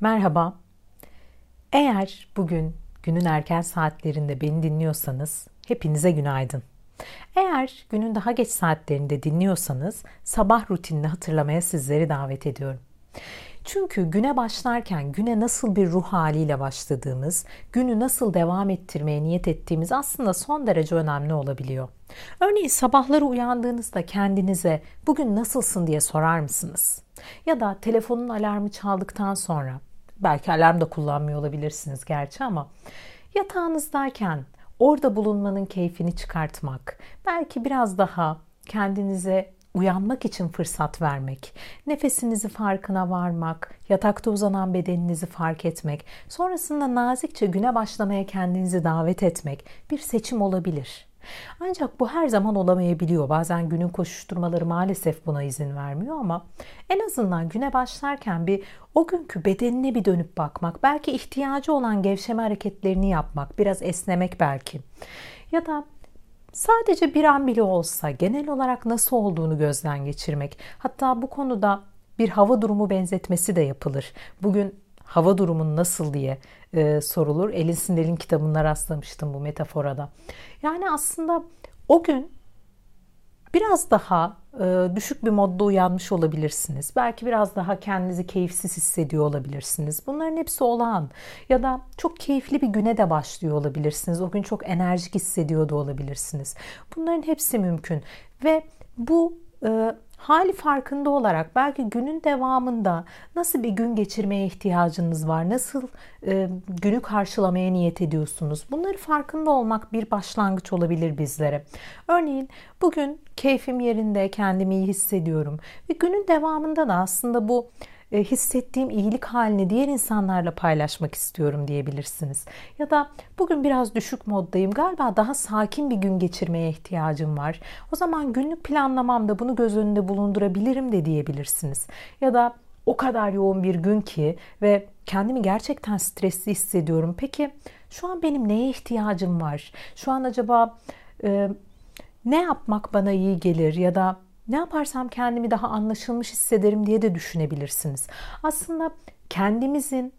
Merhaba. Eğer bugün günün erken saatlerinde beni dinliyorsanız hepinize günaydın. Eğer günün daha geç saatlerinde dinliyorsanız sabah rutinini hatırlamaya sizleri davet ediyorum. Çünkü güne başlarken güne nasıl bir ruh haliyle başladığımız, günü nasıl devam ettirmeye niyet ettiğimiz aslında son derece önemli olabiliyor. Örneğin sabahları uyandığınızda kendinize bugün nasılsın diye sorar mısınız? Ya da telefonun alarmı çaldıktan sonra belki alarm da kullanmıyor olabilirsiniz gerçi ama yatağınızdayken orada bulunmanın keyfini çıkartmak, belki biraz daha kendinize uyanmak için fırsat vermek, nefesinizi farkına varmak, yatakta uzanan bedeninizi fark etmek, sonrasında nazikçe güne başlamaya kendinizi davet etmek bir seçim olabilir. Ancak bu her zaman olamayabiliyor. Bazen günün koşuşturmaları maalesef buna izin vermiyor ama en azından güne başlarken bir o günkü bedenine bir dönüp bakmak, belki ihtiyacı olan gevşeme hareketlerini yapmak, biraz esnemek belki. Ya da sadece bir an bile olsa genel olarak nasıl olduğunu gözden geçirmek. Hatta bu konuda bir hava durumu benzetmesi de yapılır. Bugün hava durumun nasıl diye e, sorulur. Elin Sindel'in kitabında rastlamıştım bu metafora da. Yani aslında o gün biraz daha e, düşük bir modda uyanmış olabilirsiniz. Belki biraz daha kendinizi keyifsiz hissediyor olabilirsiniz. Bunların hepsi olağan. Ya da çok keyifli bir güne de başlıyor olabilirsiniz. O gün çok enerjik hissediyor da olabilirsiniz. Bunların hepsi mümkün. Ve bu e, hali farkında olarak belki günün devamında nasıl bir gün geçirmeye ihtiyacınız var, nasıl e, günü karşılamaya niyet ediyorsunuz? Bunları farkında olmak bir başlangıç olabilir bizlere. Örneğin bugün keyfim yerinde, kendimi iyi hissediyorum ve günün devamında da aslında bu e, hissettiğim iyilik halini diğer insanlarla paylaşmak istiyorum diyebilirsiniz. Ya da bugün biraz düşük moddayım. Galiba daha sakin bir gün geçirmeye ihtiyacım var. O zaman günlük planlamamda bunu göz önünde bulundurabilirim de diyebilirsiniz. Ya da o kadar yoğun bir gün ki ve kendimi gerçekten stresli hissediyorum. Peki şu an benim neye ihtiyacım var? Şu an acaba e, ne yapmak bana iyi gelir ya da ne yaparsam kendimi daha anlaşılmış hissederim diye de düşünebilirsiniz. Aslında kendimizin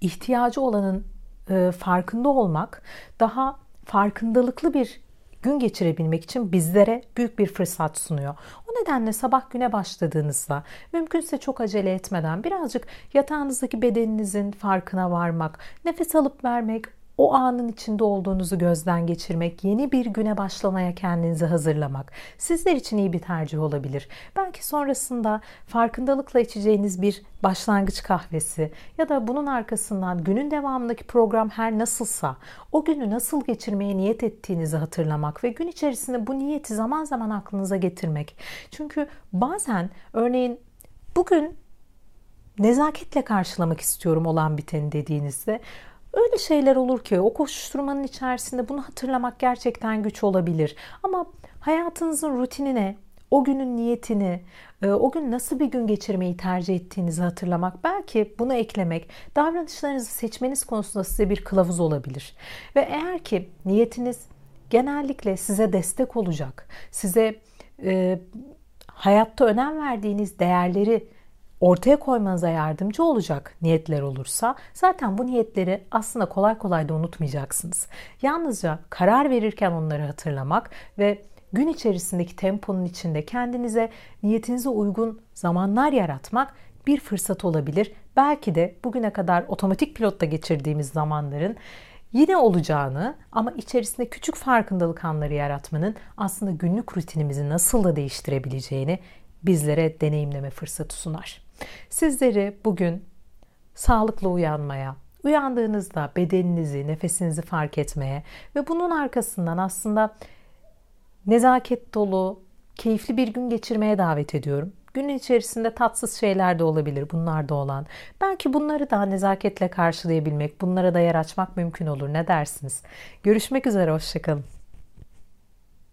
ihtiyacı olanın e, farkında olmak daha farkındalıklı bir gün geçirebilmek için bizlere büyük bir fırsat sunuyor. O nedenle sabah güne başladığınızda mümkünse çok acele etmeden birazcık yatağınızdaki bedeninizin farkına varmak, nefes alıp vermek, o anın içinde olduğunuzu gözden geçirmek, yeni bir güne başlamaya kendinizi hazırlamak sizler için iyi bir tercih olabilir. Belki sonrasında farkındalıkla içeceğiniz bir başlangıç kahvesi ya da bunun arkasından günün devamındaki program her nasılsa o günü nasıl geçirmeye niyet ettiğinizi hatırlamak ve gün içerisinde bu niyeti zaman zaman aklınıza getirmek. Çünkü bazen örneğin bugün nezaketle karşılamak istiyorum olan biteni dediğinizde Öyle şeyler olur ki o koşuşturmanın içerisinde bunu hatırlamak gerçekten güç olabilir. Ama hayatınızın rutinine, o günün niyetini, e, o gün nasıl bir gün geçirmeyi tercih ettiğinizi hatırlamak, belki bunu eklemek, davranışlarınızı seçmeniz konusunda size bir kılavuz olabilir. Ve eğer ki niyetiniz genellikle size destek olacak, size e, hayatta önem verdiğiniz değerleri ortaya koymanıza yardımcı olacak niyetler olursa zaten bu niyetleri aslında kolay kolay da unutmayacaksınız. Yalnızca karar verirken onları hatırlamak ve gün içerisindeki temponun içinde kendinize niyetinize uygun zamanlar yaratmak bir fırsat olabilir. Belki de bugüne kadar otomatik pilotta geçirdiğimiz zamanların yine olacağını ama içerisinde küçük farkındalık anları yaratmanın aslında günlük rutinimizi nasıl da değiştirebileceğini bizlere deneyimleme fırsatı sunar. Sizleri bugün sağlıklı uyanmaya, uyandığınızda bedeninizi, nefesinizi fark etmeye ve bunun arkasından aslında nezaket dolu, keyifli bir gün geçirmeye davet ediyorum. Günün içerisinde tatsız şeyler de olabilir, bunlar da olan. Belki bunları daha nezaketle karşılayabilmek, bunlara da yer açmak mümkün olur. Ne dersiniz? Görüşmek üzere, hoşçakalın.